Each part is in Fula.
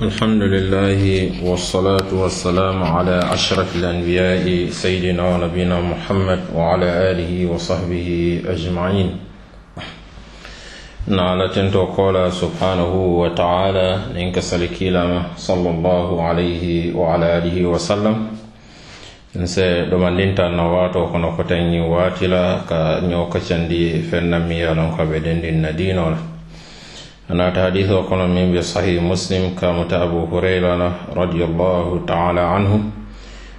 الحمد لله والصلاة والسلام على أشرف الأنبياء سيدنا ونبينا محمد وعلى آله وصحبه أجمعين. تنتو قول سبحانه وتعالى إنك سلكيلما صلى الله عليه وعلى آله وسلم. nse ɗomandinta na wato kono koten ñi watila ka ño kaccandi fennamiyalon ko ɓe dendin na dinola أنا حديث kono min بصحيح sahih muslim أبو abu hurayra la radiallahu taala anhu.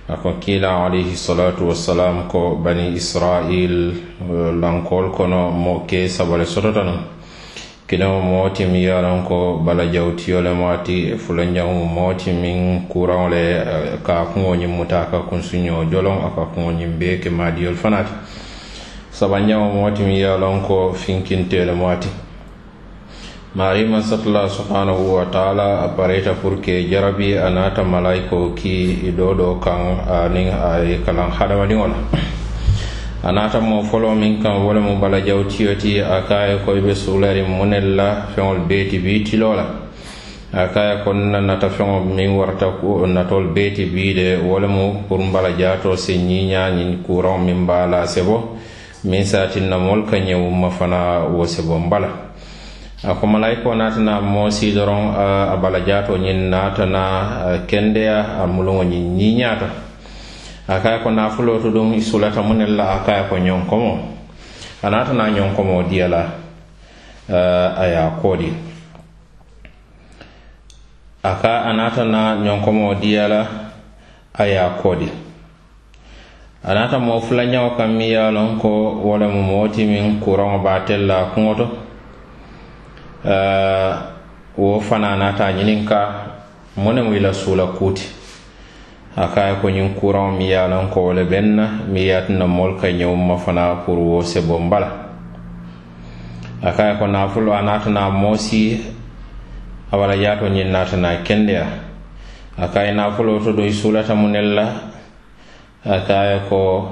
Ako عليه alayhi salatu wassalam ko bani israil eh, lankol kono mo ke sabale sotota non. Miŋ ye a loŋ ko bala jawtiyole maati e fula jamu mooti min ti eh, ka kuŋoñin muta ka kunsuñoo joloŋ a ka kuŋo ñiŋ bee ke maadiyol fanati saba jamu moo ti miŋ ko finkintele maati. marima satla subhanahu wa taala a pareta pour que jarabi a e naata malayiko ki ɗo do kan anin ay kalan hadamadiŋo la a naata mo folo min kan wo le mu bala jawtiyo ti a kaye ko i be suulari munel la feŋol beeti ti bii la a kaye ko nna nata feŋo min warta natol beeti bii de wo le mu pour bala jaato si ñiiñaañin kuraŋo min baa la sebo. Min saatinna moolu ka ñewumma fana wo sebo mbala. A ko malayiko naatana moosi doron a bala jaato ñiŋ naatana kendeya a muluŋo ñiŋ ñiiñaata a kaya ko naafuloo to duŋ i sulata munel la a kaya ko ñonkomo a naatana ñonkomo diya la a ye koodi a ka a naatana ñonkomo diya la a ye koodi a naata moo fulañawo kaŋ miŋ ye lon ko wo lemu moo ti miŋ kuraŋo baatel la kuŋo to wo fana naata ñiniŋ ka mu ne mu i la suula kuuti. A ka ye ko ñiŋ kuraŋo miŋ ye a loŋ ko wo le beŋ na miŋ ye a tinna moolu ka ñewo ma fana puru wo se bon a ka ye ko naafuloo a naata naa moosi a wala yaato ñiŋ naata naa kendeya a ka ye naafuloo to do i suulata mu ne la a ka ye ko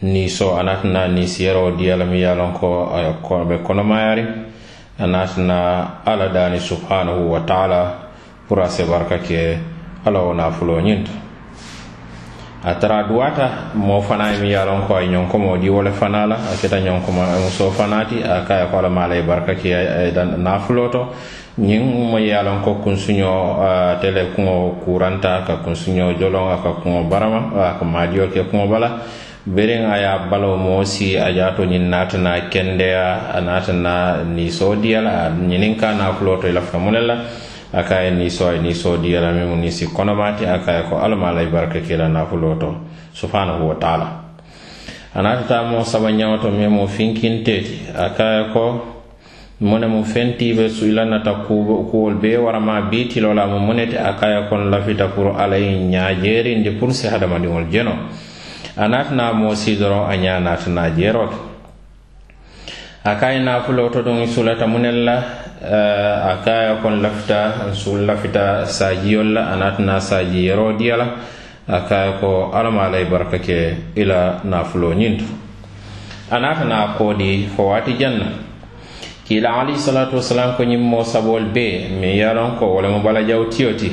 niisoo a naata naa niisiyeroo diya la miŋ ye a loŋ ko a be konomayariŋ a ala dani subhanahu wa taala pour a se barka ke ala wo naafulo ñinto a tara duwata moo fana mi ye lon ko ay ñonkomo di wole fana la a keta ñonkoma muso fanati a kaya ko alla maala ye barka ke nafulo to. Ñiŋ mo ye lon ko kunsuño tele kuŋo kuranta ka kunsuño joloŋ a ka kuŋo barama a ka maadiyo ke kuŋo bala berin a ye a balawo moo si a jaato ñiŋ naatana kendeya a naatana niisoo diya la ñiniŋ ka naakuloo to i lafita mu ne la a ka ye niisoo a ye niisoo diya la miŋ mu niŋ si konomaati a ka ye ko alla maa la i baraka ke la naakuloo to subhanahu wa taala. A naatata moo saba ñaŋo to miŋ mu finkintee ti a ka ye ko mu ne mu fentiibe su i la nata kuwolu bee warama bii tiloo la mu mu ne ti a ka ye ko n lafita pour alla ye ñaajeerindi pour si hadamadiŋolu jenoo a naatana moosi doroŋ a ñaa naatana jeeroo ke a kaye naafuloo to ɗum sulata munel la eh, a kaya kon lafita sul lafita saajiyol la a naatana saaji yeroo diya la a kaya ko alama la barka ke ila la naafuloo ñiŋ a naatana koodi fo waati janna. Kiila alayhi salatu wasalam ko ñiŋ sabool bee miŋ ye ko wala mo bala jaw tiyo ti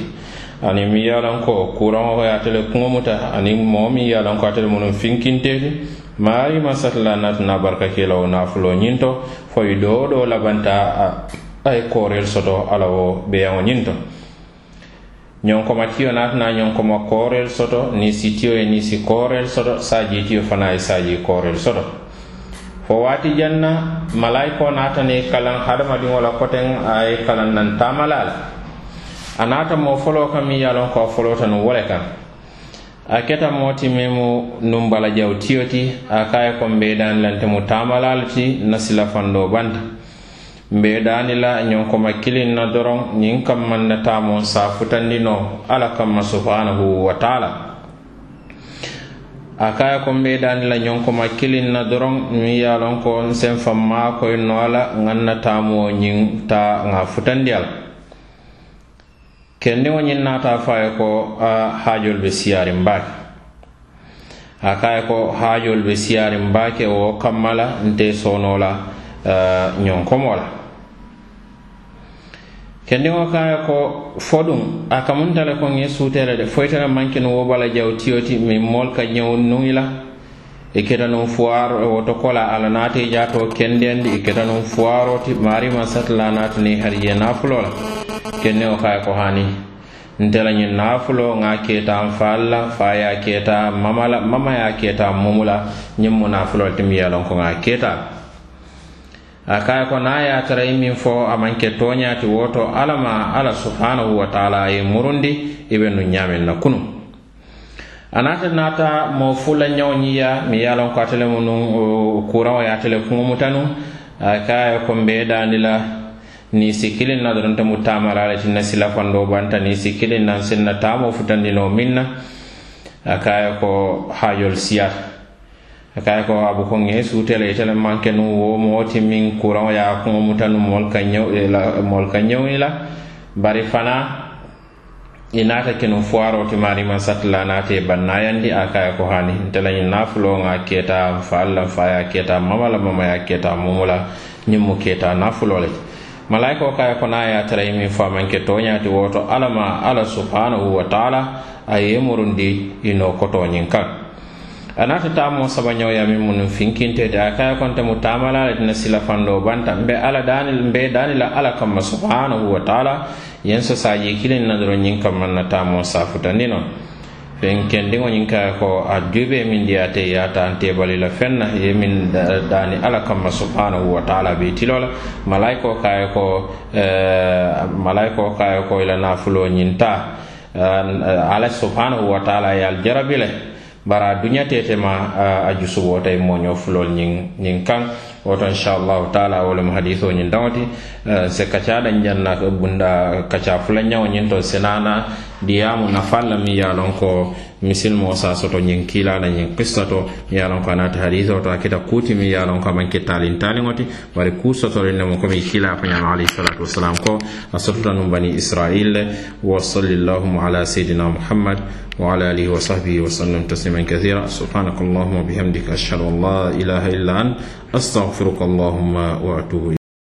ani mi ye ko kuraŋo ko ye ate le kuŋo muta ani moo miŋ ye ko ate le munuŋ finkinteti maari masatila natina barka ke la wo nafuloo ñiŋ to fo i doo doo labanta a ye koorel soto ala wo beyaŋo ñinto ñonkoma tiyo natina ñonkoma koorel soto ni si tiyo ye ni si koorel soto saaji tiyo fana ye saaji koorel soto. Fo waati janna malayiko naata ni kalan hadamadiŋo la koteŋ a ye kalan naŋ taamala la a naata moo foloo kaŋ miŋ ye a loŋ ko a folota nuŋ wo le kaŋ a keta moo ti meŋ mu nuŋ bala jaw tiyo ti a ka a ye ko mbee daani lante mu taamala le ti nasila fandoo banta. Mbee daani la ñonkoma kiliŋ na doroŋ ñiŋ kaŋ maŋ na taamoŋ saafutandi noo alla kamma subhanahu wa taala. A ka ye ko mbee daani la ñonkoma kiliŋ na doroŋ miŋ ye a loŋ ko nseŋ fammaa koyi noo a la ŋaŋ na taamoo ñiŋ taa ŋa futandi a la kendiŋo ñiŋ naata fo a ye ko a haajolu be siyaariŋ baake. A ka ye ko haajolu be siyaariŋ baake wo kamma la nte soonoo la ñonkomo la. Kendiŋo ka ye ko fo duŋ a ka munta le ko ŋ ye suutee de fo ite le mankinu wo bala jawtiyo ti miŋ moolu ka ñeŋo nuŋ i la. I keta nuŋ fuwaaro woto ko la ala naata i jaatoo kendendi i keta nuŋ fuwaaro ti maari mansati la naata niŋ hariye naafuloo la. Kendiŋo ka ko hani ntela ñiŋ nafulo ŋa keta falla fa ye keta mama la mama ye keta mumu la ñiŋ mu nafulo le ti ye ko ŋa keta. A kaya ko na ye tara i fo a maŋ ke toñaati woto alla ma subhanahu wa taala e murundi i be nu ñaameŋ na kunu. A naata naata mo fula ñawo ñiya mi ye a loŋ ko ate le mu nu kuraŋo ye ate le kuŋo muta nu a kaya ko mbe daani la ni si kilin na donta mu tamala la tinna sila fando banta. Ni si na nan sinna tamo futandino minna. Akaya ko hajol siyar akaya ko abu ko nge sutela itele e manke nu wo moti min kuran ya ko mutanu mol kanyo e la mol kanyo ila e bari fana inata kenu fuwaro ti mari man satla nate bannayandi akaya ko hani. Ntelañi nafulo nga keta fa alla fa ya keta mamala mama ya keta mumula ñimmu keta nafulo le. malaika o kaya ko naŋ ye tara i miŋ faamanke tooñaati woto alla ma alla subhanahu wa taala a ye murundi i noo kotoo ñiŋ kaŋ a naata taamoo sabañoo ye munu finkinteete a kaya konte mu taamala dina sila fando banta mbe ala dani mbe daani la alla kamma subhanahu wa taala yen so saajii kilin na doroŋ ñiŋ kammaŋ na taamoo saafutandi noo fen kendiŋo ñiŋ kaya ko a juube min diyate yaata an tebali la feŋ na ye min dani ala kamma subhanahu wa taala be tilo la malayiko kaya ko malayiko kaya ko ila nafulo ñin ta. Ala subhanahu wa taala ye al jarabi le. Bara a duñatetema a jusuɓotay moño fulol ñiŋ ñiŋ kan woto inchallahu taala wolemo hadiso ñin dawati se kacaɗan janna bunda kaca fula ñawo ñin to senana diyamu nafalla mi yalon ko misilimo sa soto ñiŋ kiilala ñiŋ kissa to mi ye a lonko anaata hadiso to a kita kuuti mi ye a lonko a maŋ ke taaliŋ taaliŋo ti bari kuu sotoriŋ nemu komi i kiila ko ñama wasalam ko a sotota nuŋ bani israil le wa salli llahuma ala sayidina muhammad wa ala alihi wa sahbihi wa sallam tasliman kathira. Subhanaka allahuma wa bihamdika ashhadu an la ilaha illa an astaghfiruka allahuma wa atubu